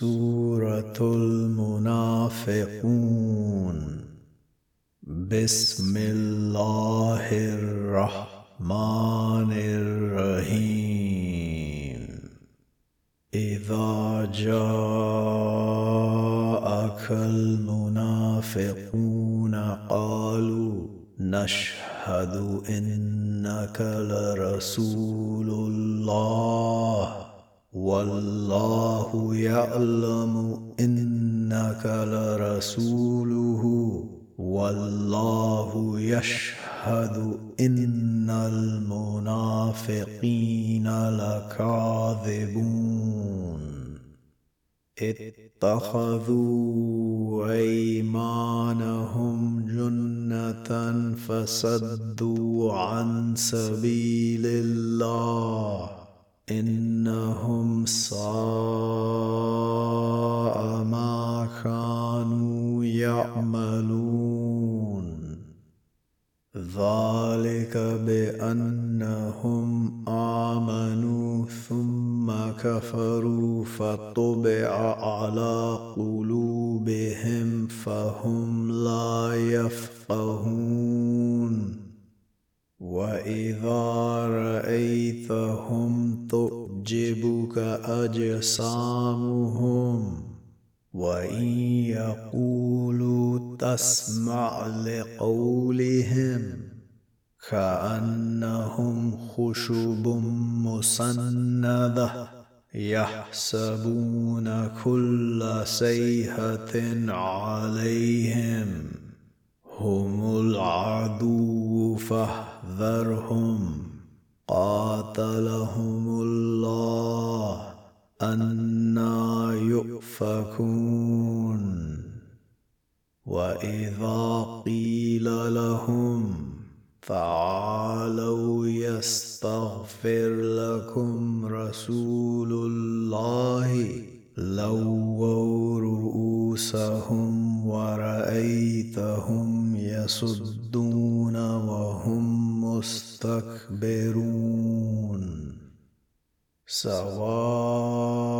سورة المنافقون. بسم الله الرحمن الرحيم. إذا جاءك المنافقون قالوا نشهد إنك لرسول الله. والله يعلم إنك لرسوله والله يشهد إن المنافقين لكاذبون. اتخذوا أيمانهم جنة فصدوا عن سبيل الله. إنهم ساء ما كانوا يعملون. ذلك بأنهم آمنوا ثم كفروا فطبع على قلوبهم فهم لا يفقهون. أجسامهم وإن يقولوا تسمع لقولهم كأنهم خشب مسندة يحسبون كل سيهه عليهم هم العدو فاحذرهم قاتلهم يؤفكون. وإذا قيل لهم تعالوا يستغفر لكم رسول الله لووا رؤوسهم ورأيتهم يصدون وهم مستكبرون. سواء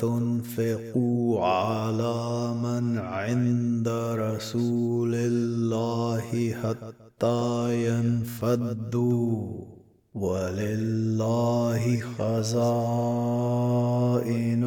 تنفقوا على من عند رسول الله حتى ينفدوا ولله خزائن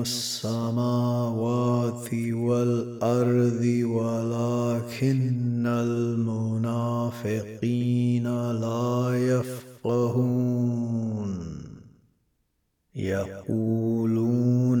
السماوات والارض ولكن المنافقين لا يفقهون يقولون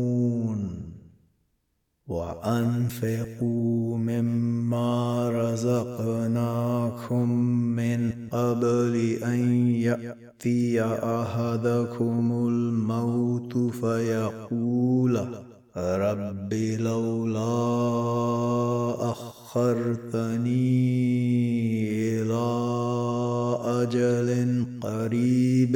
وانفقوا مما رزقناكم من قبل أن يأتي أحدكم الموت فيقول رب لولا أخرتني إلى أجل قريب.